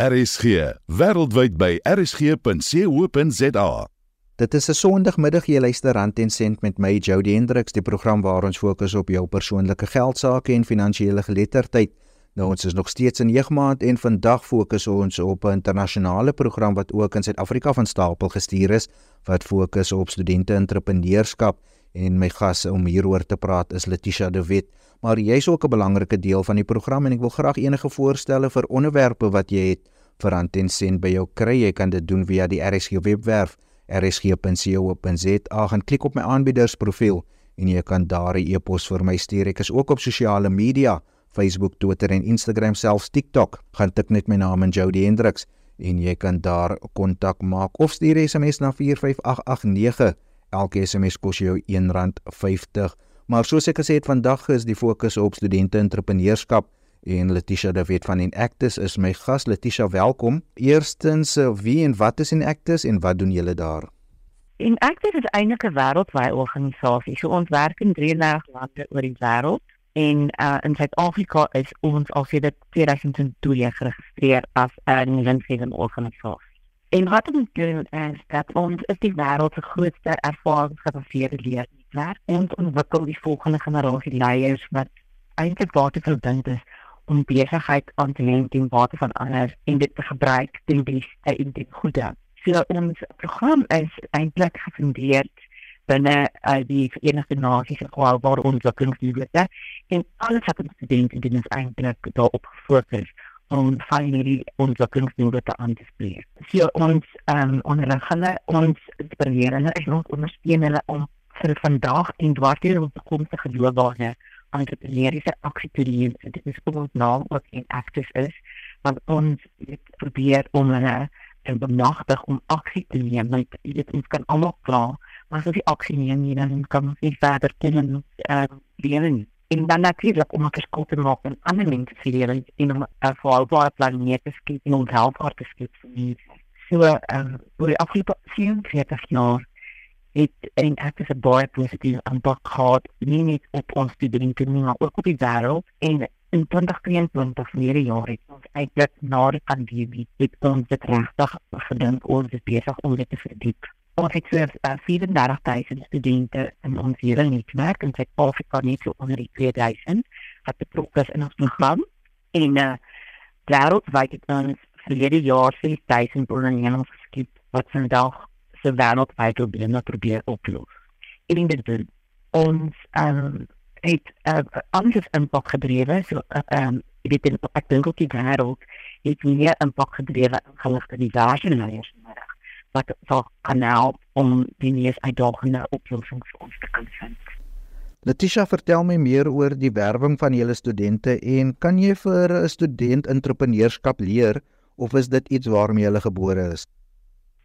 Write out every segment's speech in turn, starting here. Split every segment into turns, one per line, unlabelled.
RSG, wêreldwyd by rsg.co.za.
Dit is 'n Sondagmiddag jy luister Rand en Sent met my Jody Hendriks, die program waar ons fokus op jou persoonlike geldsaake en finansiële geletterdheid. Nou ons is nog steeds in Jeugmaand en vandag fokus ons op 'n internasionale program wat ook in Suid-Afrika van stapel gestuur is wat fokus op studente entrepreneurskap en my gas om hieroor te praat is Letitia De Wet maar jy's ook 'n belangrike deel van die program en ek wil graag enige voorstelle vir onderwerpe wat jy het vir Antensent by jou kry. Jy kan dit doen via die RSG webwerf rsg.co.za gaan klik op my aanbiedersprofiel en jy kan daar 'n e-pos vir my stuur. Ek is ook op sosiale media, Facebook, Twitter en Instagram selfs TikTok. Gaan tik net my naam in Jody Hendriks en jy kan daar kontak maak of stuur SMS na 45889. Elke SMS kos jou R1.50. Maar soos ek gesê het, vandag is die fokus op studente entrepreneurskap en Letitia David van Enactus is my gas. Letitia, welkom. Eerstens, eh, wie en wat is Enactus en wat doen julle daar?
Enactus is eintlik 'n wêreldwye organisasie. So ons werk in 33 lande oor die wêreld en uh, in Suid-Afrika is ons al sedert 2002 geregistreer as 'n winsgewende organisasie. En wat ons doen is dat ons is die wêreld se grootste ervaringsgebaseerde leernetwerk en ons ontwikkel die volgende generasie leiers wat eintlik baie verdink is om besigheid aan te neem in water van ander en dit te gebruik ten beste in die goeie. So ons program is eintlik gefundeer binne uh, die Verenigde Nasies se globale ontwikkelingsdoelwitte en alles wat ons studente doen is eintlik daarop gefokus om finally ontwikkelingsdoelwitte aan te spreek. So ons um, onderrig hulle ons inspireer hulle en ons ondersteun hulle om vir vandag en dwarteer op toekomstige loopbane entrepreneursiese aksie te neem. Dit is ook ons naam wat in active is, want ons het probeer om hulle te benagtig om aksie te neem. Want dit ons kan almal klaar, maar as jy aksie neem, dan kan jy verder kom en uh, leer en dan natuurlik om 'n verskil te maak in ander mense se lewens en om 'n volhoubare plan neer te skep en om help te skep vir mense. So, um, oor die afgelope 47 jaar het en ek is 'n baie positiewe impak gehad nie net op ons studente nie, maar ook op die wêreld. En in 2023 verlede jaar het ons eintlik na die pandemie het ons dit regtig gedink ons is besig om dit te verdiep. Ons het vir uh, 34.000 studente in ons hele netwerk in Suid-Afrika net so onder die 2000 wat betrokke is in ons program. En uh, wêreldwyd het ons verlede jaar 6000 ondernemings geskep wat vandag se wêreldwyd probleme probeer oplos. En dit ons um, het uh, anders impak gedrewe so uh, um, ek weet ek dink ook die wêreld het meer impak gedrewe in geligte die daarsyners maar wat sal kan help om die mees uitdagende oplossings ons te kan vind.
Letitia, vertel my meer oor die werwing van julle studente en kan jy vir 'n student entrepreneurskap leer of is dit iets waarmee hulle gebore is?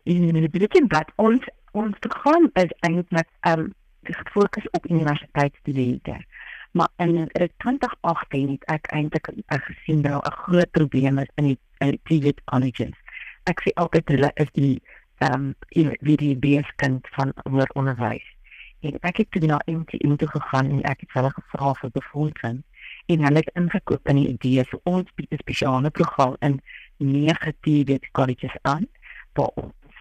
En ek dink dat ons ons program is eintlik um gefokus op universiteitsstudente. Maar in 2018 het ek eintlik gesien dat 'n groot probleem is in die, in die private colleges. Ek sê altyd hulle is die ehm um, wie die beeskind van hoër onderwys. En ek het toe na MTN toe gegaan en ek het hulle gevra vir befondsing en hulle het ingekoop in die idee vir ons spesiale program in negatiewe colleges aan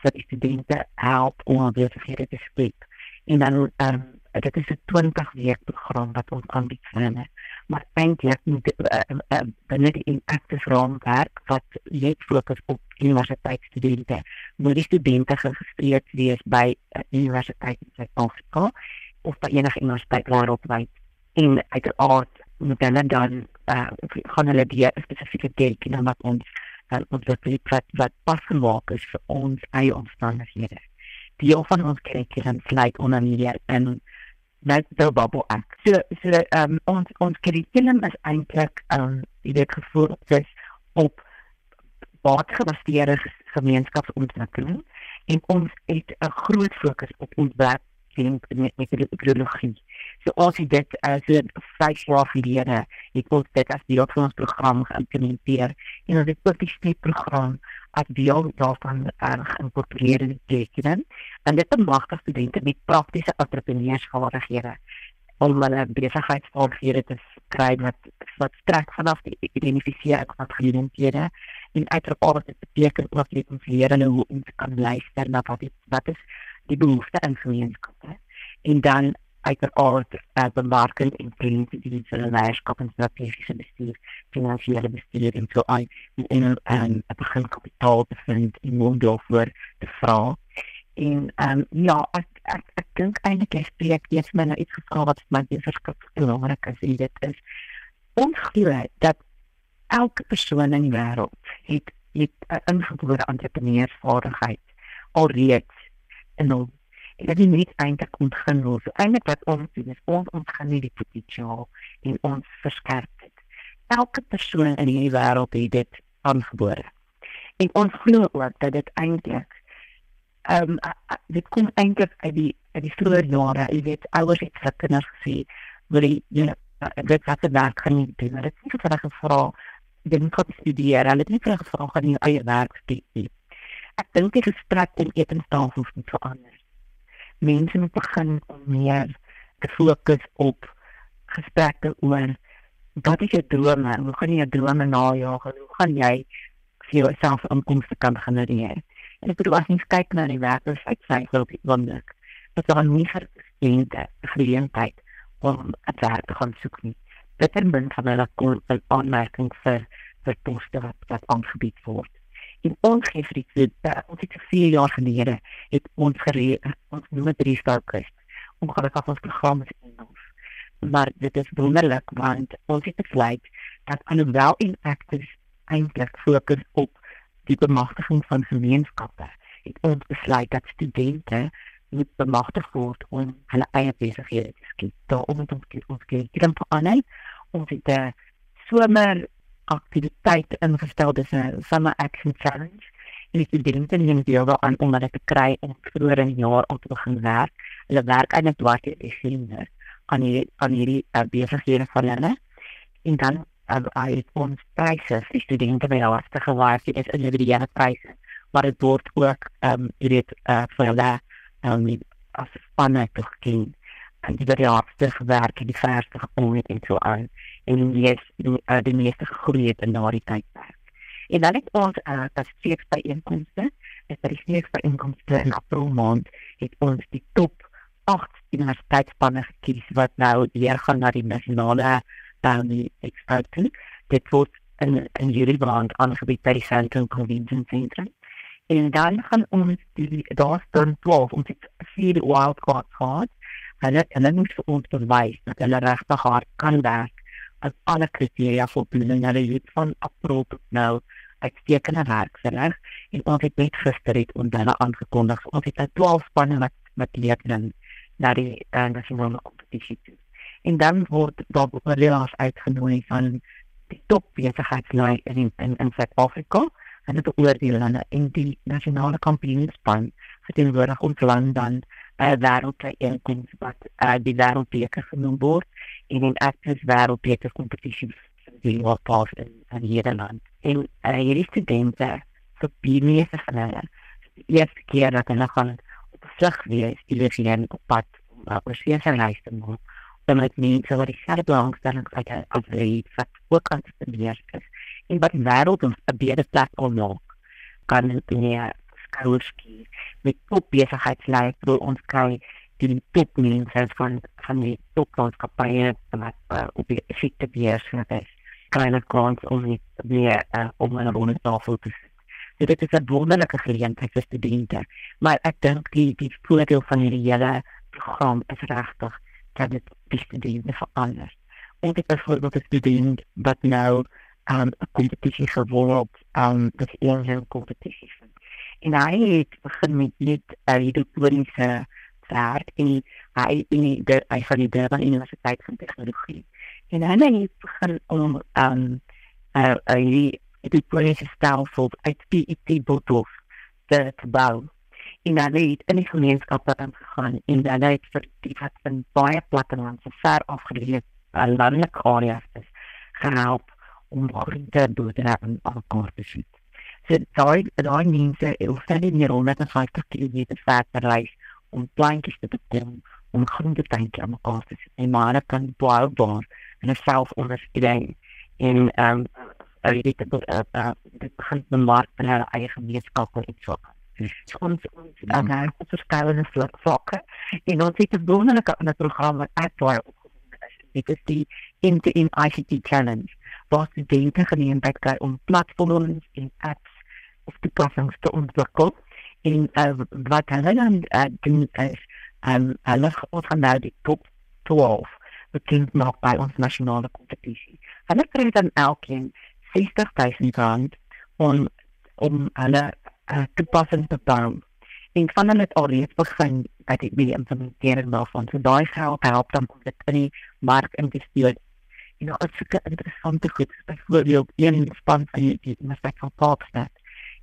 vir vir studente help om hulle besigheid te spreek. En dan ehm um, dit is 'n 20 week program wat ons aanbied vir maar eintlik moet uh, uh, binne die active raamwerk wat net fokus op universiteitsstudente. Moet die studente geregistreer wees by 'n uh, universiteit in Suid-Afrika of by enige universiteit wêreldwyd en uiteraard moet hulle dan uh, gaan hulle die spesifieke tekening wat ons uh, ontwikkel wat wat pas gemaak is vir ons eie omstandighede. Die van ons kurrikulum sluit onder die en net so bubble ek. So so um, ons ons kurrikulum is eintlik um, dit gefokus op watergebaseerde gemeenskapsontwikkeling en ons het 'n groot fokus op ons werk in met metodologie. So ons het dit as 'n vyf jaar gelede, ek het dit as die opvoedingsprogram geïmplementeer en het ook die stipprogram as deel daarvan uh, geïnkorporeer in die kurrikulum en dit bemagtig studente met praktiese entrepreneursvaardighede om hulle besigheidsvaardighede te kry wat wat strek vanaf die identifiseer van kliënte en uiteraard dit beteken ook net om leer hulle hoe om te kan luister na wat die, wat is die behoefte in gemeenskappe en dan uiteraard uh, bemarking en individuele leierskap en strategiese bestuur, finansiële bestuur en so aan en en en begin kapitaal te vind en om daarvoor te vra. En um, ja, ek ek, ek dink eintlik ek spreek eers my nou iets gevra wat my verskriklik belangrik is en dit is ons glo dat elke persoon in die wêreld het het 'n ingebore entrepreneursvaardigheid alreeds in hom en dit nie eintlik ontgin word. So eintlik wat ons doen is ons ontgin die potensiaal en ons verskerp dit. Elke persoon in hierdie wêreld het dit aangebore. En ons glo ook dat dit eintlik ehm um, dit kom eintlik uit die uit die vroeë jare. Jy weet, ouers het vir kinders gesê, wil jy jy dit wat werk kan nie doen. Dit is nie vir 'n gevra jy moet studeer. Hulle het nie vir 'n gevra gaan jy eie werk doen. Ek dink die gesprek om etenstafels moet verander mense moet begin om meer te fokus op gesprekke oor wat is jou drome? Hoe gaan jy jou drome najag? Hoe gaan jy vir jouself inkomste kan genereer? En ek bedoel as jy kyk na die werkloosheid syfer op die wonderlik, dat daar nie vir studente geleentheid om 'n werk te gaan soek nie. Dit is min van 'n kort aanmerking vir vir poste wat, wat aangebied word en ons gee vir die tweede ons het vir 4 jaar gelede het ons geree ons noem dit restart ongelukkig ons program is Engels. Maar dit is wonderlik want ons het besluit dat alhoewel in actors eintlik fokus op die bemagtiging van gemeenskappe het ons besluit dat studente moet bemagtig word om hulle eie besighede te skep daarom het ons ons gekry ons het 'n somer aktiwiteit ingestel dis 'n summer action challenge en ek het dit net hier wel aan om dit te kry en vroeër in die jaar om te begin werk. Hulle werk eintlik dwars deur die senior aan hierdie aan hierdie uh, besighede van hulle. En dan uh, hy het ons pryse vir studente by ons te gewaar dit is individuele pryse maar dit word ook ehm um, weet uh, vir hulle um, as te gee en die bedryfste gewerk en die verste gekom het en so aan en die is die, uh, die meeste gegroei het in daardie tydperk. En dan het ons uh, as steeds by inkomste, het by die steeds by inkomste in april maand het ons die top 8 universiteitsspanne gekies wat nou weer gaan na die nasionale dan die eksperten. Dit word in in hierdie brand aangebied by die Central Convention Center. En dan gaan ons die daar staan 12 ons het vier wildcards gehad hulle hulle moet vir ons bewys dat hulle regtig hard kan werk as alle kriteria voldoen en hulle het van april tot nou uitstekende werk verrig en ons het net gister het ons hulle aangekondig. Ons het 12 spanne wat met leerders na die uh, nasionale kompetisie toe. En dan word daar beoordelaars uitgenooi van die top besigheidslei in in in Suid-Afrika. En dit beoordeel dan in die nasionale kampioenspan verteenwoordig ons land dan uh, wêreldbijeenkoms wat uh, die wêreldbeker genoem word en in actors wêreldbeker kompetisie die wat pas in, in Nederland. En uh, hierdie studente vir die meeste van hulle die eerste keer dat hulle gaan op vlug wees, die wees op pad om uh, oorsee te reis te maak. Dan met mense wat die selfde belangstelling uit as die wat ook aan studeer is. En wat wêreld 'n beter plek om maak kan nie skouerski met top besigheidsleiers wil ons kry die top mense van van die top maatskappye wat uh, op die effekte beheer is kleine grants om nie meer uh, om een ronde tafel te. So dit is een wonderlijke geleentheid voor studenten. Maar ik denk die, die voordeel van die hele programma is rechtig dat het die studenten verandert. Ook ik bijvoorbeeld een student wat nou um, een competitie gewonnen um, dat is een competitie en hy het begin met net uh, die doktoriese werk en hy in die hy van die Durban Universiteit van Tegnologie. En hy het begin om um uh, die doktoriese stelsel uit PET bottels te, te bou. En hy het in die gemeenskap wat hem gegaan en hy het vir die wat van baie plattelandse ver afgeleid uh, landelike areas gehelp om groente boerdery aan elkaar te sit So daai daai mense hoef net nie rond 50 km ver te reis om plantjies te bekom om groente tuintjie aan mekaar te sit. En maar kan boubaar en self ondersteuning en ehm um, uh, weet dit uh, uh, dit begin bemark in hulle eie gemeenskap iets so. So ons ons ja. uh, nou op verskillende vlakke en ons het 'n wonderlike ander program wat opgedoen is. Dit is die Interim ICT Challenge waar studente geleentheid kry om platforms en apps of toepassings te ontwikkel en uh, wat hulle dan uh, doen is um, hulle ons gaan nou die top 12 bekend maak by ons nasionale kompetisie. Hulle kry dan elkeen 60000 rand om om hulle uh, toepassings te bou. En van hulle het alreeds begin by die die implementering daarvan. So daai geld help dan om dit in die mark in te stuur. You know, it's a interessante goed. Byvoorbeeld een span van die, die Mr. Popstat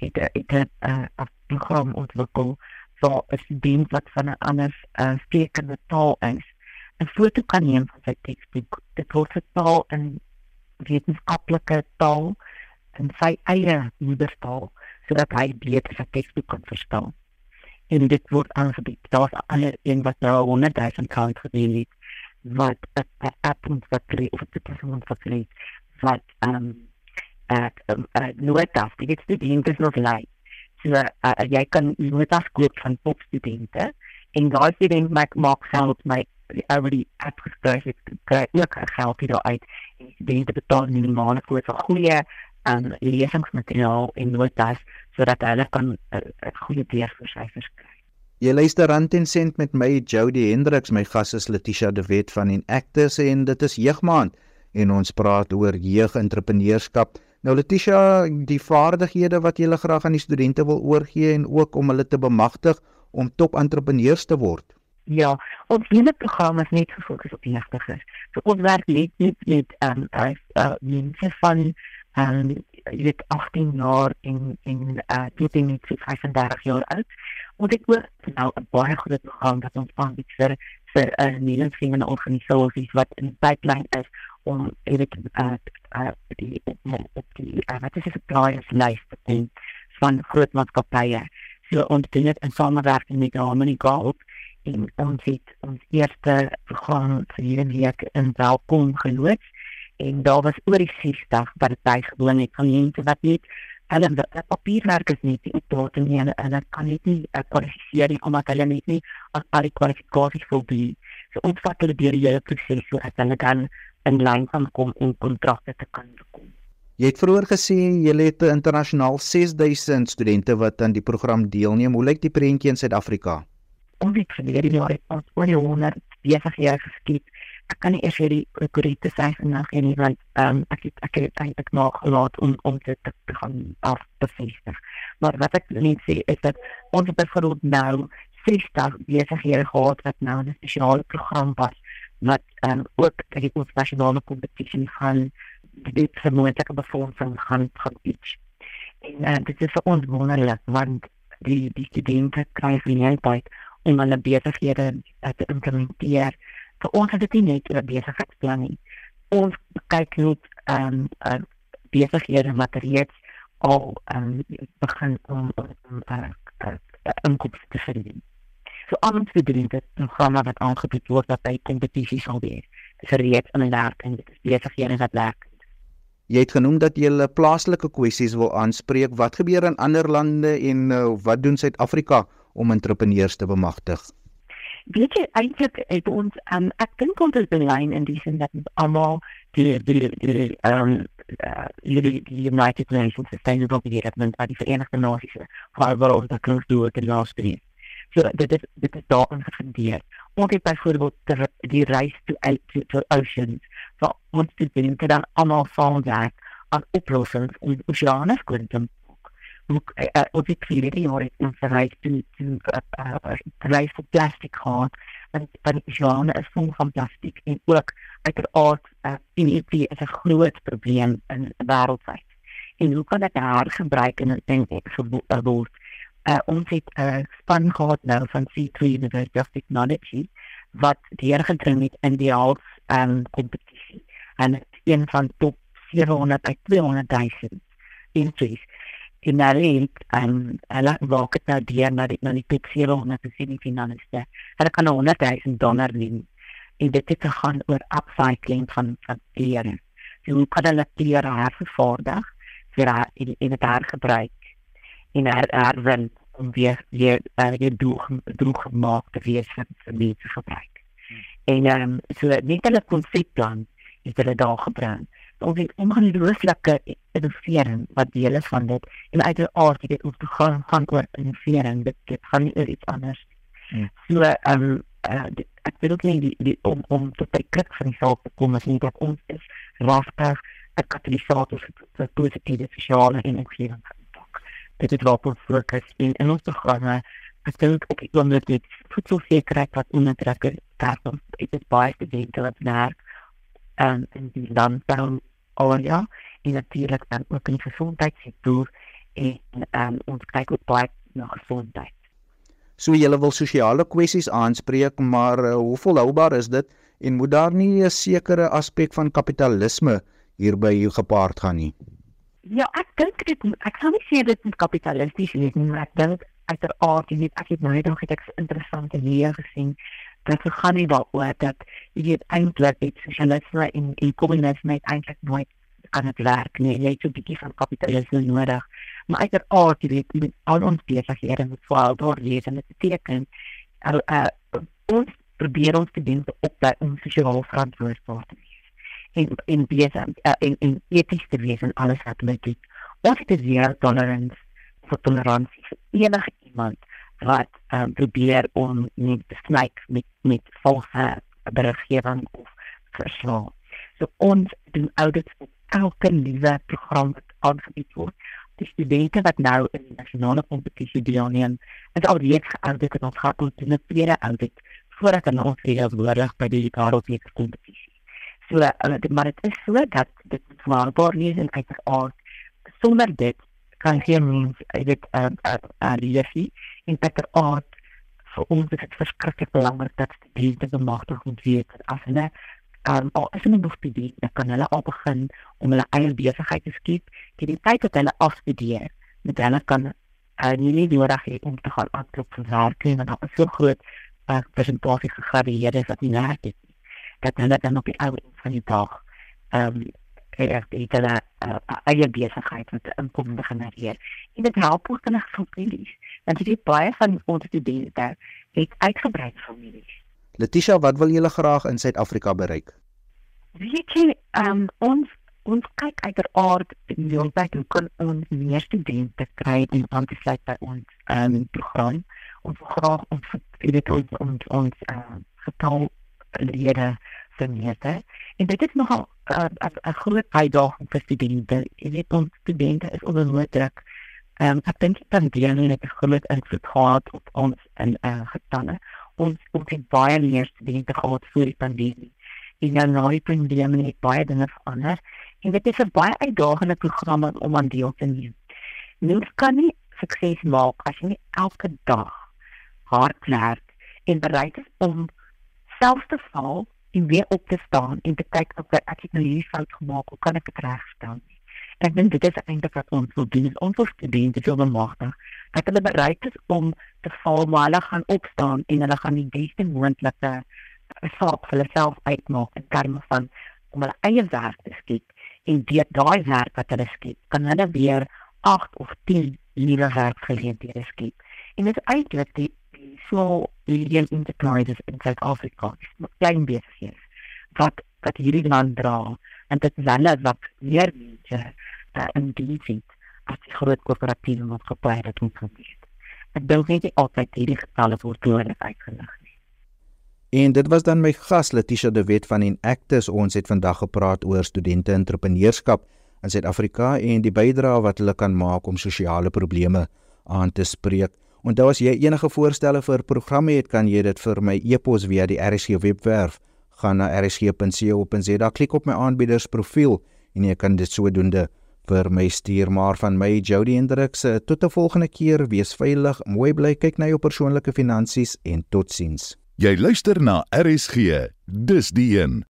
het het 'n uh, program ontwikkel vir 'n student wat van 'n ander uh, sprekende taal is. 'n Foto kan neem van sy teksboek. Dit word vertaal in wetenskaplike taal in sy eie moedertaal sodat hy beter sy teksboek kan verstaan. En dit word aangebied. Daar's al een wat nou 100 000 kant gedoen het wat 'n app ontwikkel of 'n persoon ontwikkel wat ehm um, ek uh, notas, die studente is nog lei. So uh, uh, jy kan notas koop van top studente en daai student maak maak geld my already uitgeskryf het kry ook geld hier uit en studente betaal nie maande voor vir goeie um, lesingsmateriaal en notas sodat hulle kan 'n uh, uh, goeie kry.
Jy luister rand en sent met my Jody Hendriks, my gas is Letitia De Wet van Enactus en dit is jeugmaand en ons praat oor jeugentrepreneurs. Nou Letitia, die vaardighede wat jy graag aan die studente wil oorgee en ook om hulle te bemagtig om top entrepreneurs te word.
Ja, ons hele program is net gefokus op jeugdigers. So ons werk net met met ehm um, uh mense van ehm um, jy weet 18 jaar en en uh tot en met 35 jaar oud. Ons het ook nou 'n baie groot program wat ons aanbied vir vir uh, nuwe organisasie wat in pipeline is om eintlik uh, uh die die uh, wat is dit suppliers lys te doen van groot maatskappye. So ons doen dit in samewerking met Harmony Gold en ons het ons eerste program vir hierdie week in welkom geloods en daar was oor die 60 wat bygewoon het van mense wat net hulle die papierwerk is nie die tot en hulle hulle kan net nie uh, kwalifiseer nie omdat hulle net nie as al die kwalifikasies voldoen. So ons vat hulle deur die hele proses so dat hulle kan in lyn van kom om kontrakte te kan bekom.
Jy het vroeër gesê jy het internasionaal 6000 studente wat aan die program deelneem. Hoe lyk die prentjie in Suid-Afrika?
Om die verlede jaar het ons oor die 100 besighede geskiet. Ek kan nie eers hierdie korrekte syfer nou gee nie want ehm um, ek het ek het eintlik nog gelaat om om dit te gaan af te bevestig. Maar wat ek net sê is dat ons het byvoorbeeld nou 60 besighede gehad wat nou 'n spesiale program was wat um, ook dat die nasionale kompetisie gaan dit vermoedelike befondsing gaan gaan iets. En uh, dit is vir ons wonderlik want die die studente kry geleentheid om hulle besighede uh, te implementeer. Vir ons het dit nie net 'n besigheidsplan nie. Ons kyk net ehm um, besighede wat reeds al um, begin om om uh, uh, inkomste te verdien. So aan te doen dit programme wat aangebied word wat by kompetisies sal wees. Dit is reeds in werking, dit is besighede wat werk.
Jy het genoem dat jy hulle plaaslike kwessies wil aanspreek. Wat gebeur in ander lande en uh, wat doen Suid-Afrika om entrepreneurs te bemagtig?
Weet jy eintlik het ons um, ek dink ons is belyn in die sin dat almal die die die um uh, die die United Nations Sustainable Development by die Verenigde Nasies waar waar ons dat kan doen in die laaste jaar. So dit is dit is daar ingefundeer. Ons het byvoorbeeld die, die reis toe uit to, to oceans. So ons het binne dit dan almal van daar aan oplossings om oceane skoon te ook uh, op die die hoor in verreis toe toe reis vir plastic gehad en van die oceane is vol van plastiek en ook uiteraard uh, in die is 'n groot probleem in wêreldwyd. En hoe kan dit hergebruik en ek dink ek word uh, ons het 'n uh, span gehad nou van C3 University of Technology wat deurgedring het in die half um, competitie. En een van top 400 uit 200 000 entries in dat link en hulle raak dit nou deur na die na die top 400 te sien finaliste hulle kan 100 000 dollar wen en dit het gegaan oor upcycling van van So hoe kan hulle klere hervervaardig vir haar in in het hergebruik en haar herwin om weer weer uh, weer droog droog gemaak te wees vir vir mense gebruik. En ehm um, so net hulle konsepplan is hulle daar gebring. Ons het ongelooflike innovering wat deel is van dit en uiteraard dit ons gaan gaan oor innovering dit, dit gaan nie oor iets anders. Hmm. So ehm um, uh, ek wil ook nie die, die, om om tot by krik van die saak te kom as nie dat ons is rastig 'n katalisator vir positiewe sosiale en ekonomiese. Dit wat ons fokus in in ons programme. Ek dink ook ek wil dit voedselsekerheid wat onderdrukker daar kom. Dit is baie gedink op daar en in die landbouw area en natuurlijk dan ook in de gezondheidssektor en um, ons kyk ook baie na gesondheid.
So julle wil sosiale kwessies aanspreek, maar uh, hoe volhoubaar is dit en moet daar nie 'n sekere aspek van kapitalisme hierby gepaard gaan nie?
Ja, ek dink dit ek kan nie sê dit is kapitalisties nie, maar ek dink uiteraard jy weet ek het nou nog 'n interessante leer gesien het gaan nie daaroor dat jy weet eintlik het sosialisme en en kommunisme eintlik nooit kan dit werk nie. Jy het 'n bietjie van kapitalisme nodig. Maar uiteraard jy weet met al ons besighede met swaar daar lees en dit beteken uh, uh, ons probeer ons te dink op dat ons sosiaal verantwoordbaar wees. En en besig uh, en en eties te wees en alles wat met dit. Het 'n zero tolerance vir toleransie enige iemand wat um, probeer om nie te snyk met met valse beriggewing of verslae. So ons doen audits op elke nuwe program wat aangebied word. Die studente wat nou in die nasionale kompetisie deelneem, het alreeds geaudit en ons gaan doen 'n tweede audit voordat ons weer voorlig by die wêreldbeker kompetisie. So uh, maar dit is so dat dit waarbaar nie is en uiteraard sonder dit kan geen mens dit uh, uh, uh, leefie en beter aard vir ons is dit verskriklik belangrik dat studente bemagtig moet weet as hulle um, al is hulle nog student, dan kan hulle al begin om hulle eie besigheid te skep teen die tyd dat hulle afstudeer met hulle kan uh, nie nie nodig hê om te gaan aanklop vir werk en dan is so groot uh, persentasie gegradueerdes wat nie werk het dat hulle dan op die ou van die dag um, het dit hulle uh, eie besigheid wat inkomste genereer. En dit help ook in families. Want dit is baie van ons studente het uitgebrei families.
Letitia, wat wil julle graag in Suid-Afrika bereik?
Weet jy, um, ons ons kyk uiteraard in die ontwikkeling hoe kan ons meer studente kry en aan te sluit by ons um, program. Ons wil graag ons dit ons ons, ons uh, getal lede vermeerder. En dit is nogal 'n uh, groot uitdaging vir studente. Jy weet ons studente is onder groot druk. Ehm um, ek dink die pandemie het 'n groot invloed gehad op ons en eh uh, getalle. Ons ons het baie meer studente gehad voor die pandemie. En nou nou die pandemie het baie dinge verander. En dit is 'n baie uitdagende program om aan deel te neem. Nou kan nie sukses maak as jy nie elke dag hard werk en bereid is om selfs te val en weer op te staan en te kyk of ek het nou hierdie fout gemaak, hoe kan ek dit regstel? En ek dink dit is eintlik wat ons wil doen, ons wil studente wil bemagtig dat hulle bereid is om te val, maar hulle gaan opstaan en hulle gaan die beste moontlike saak vir hulle self uitmaak in terme van om hulle eie werk te skep en deur daai werk wat hulle skep, kan hulle weer 8 of 10 nuwe werkgeleenthede skep. En dit is eintlik die so medium enterprises in Suid-Afrika, klein besighede wat wat hierdie land dra en dit is hulle wat meer mense uh, in diens het as die groot korporatiewe wat geplaas het om te doen. Ek dink nie altyd hierdie getalle word nodig uitgelig.
En dit was dan my gas Letitia de Wet van Inactus. Ons het vandag gepraat oor studente entrepreneurskap in Suid-Afrika en die bydrae wat hulle kan maak om sosiale probleme aan te spreek. Onthou as jy enige voorstelle vir programme het, kan jy dit vir my e-pos via die RSG webwerf. Gaan na rsg.co.za, klik op my aanbieders profiel en jy kan dit sodoende vir my stuur. Maar van my Jody Hendriks tot 'n volgende keer. Wees veilig mooi bly kyk na jou persoonlike finansies en totsiens.
Jy luister na RSG dis die een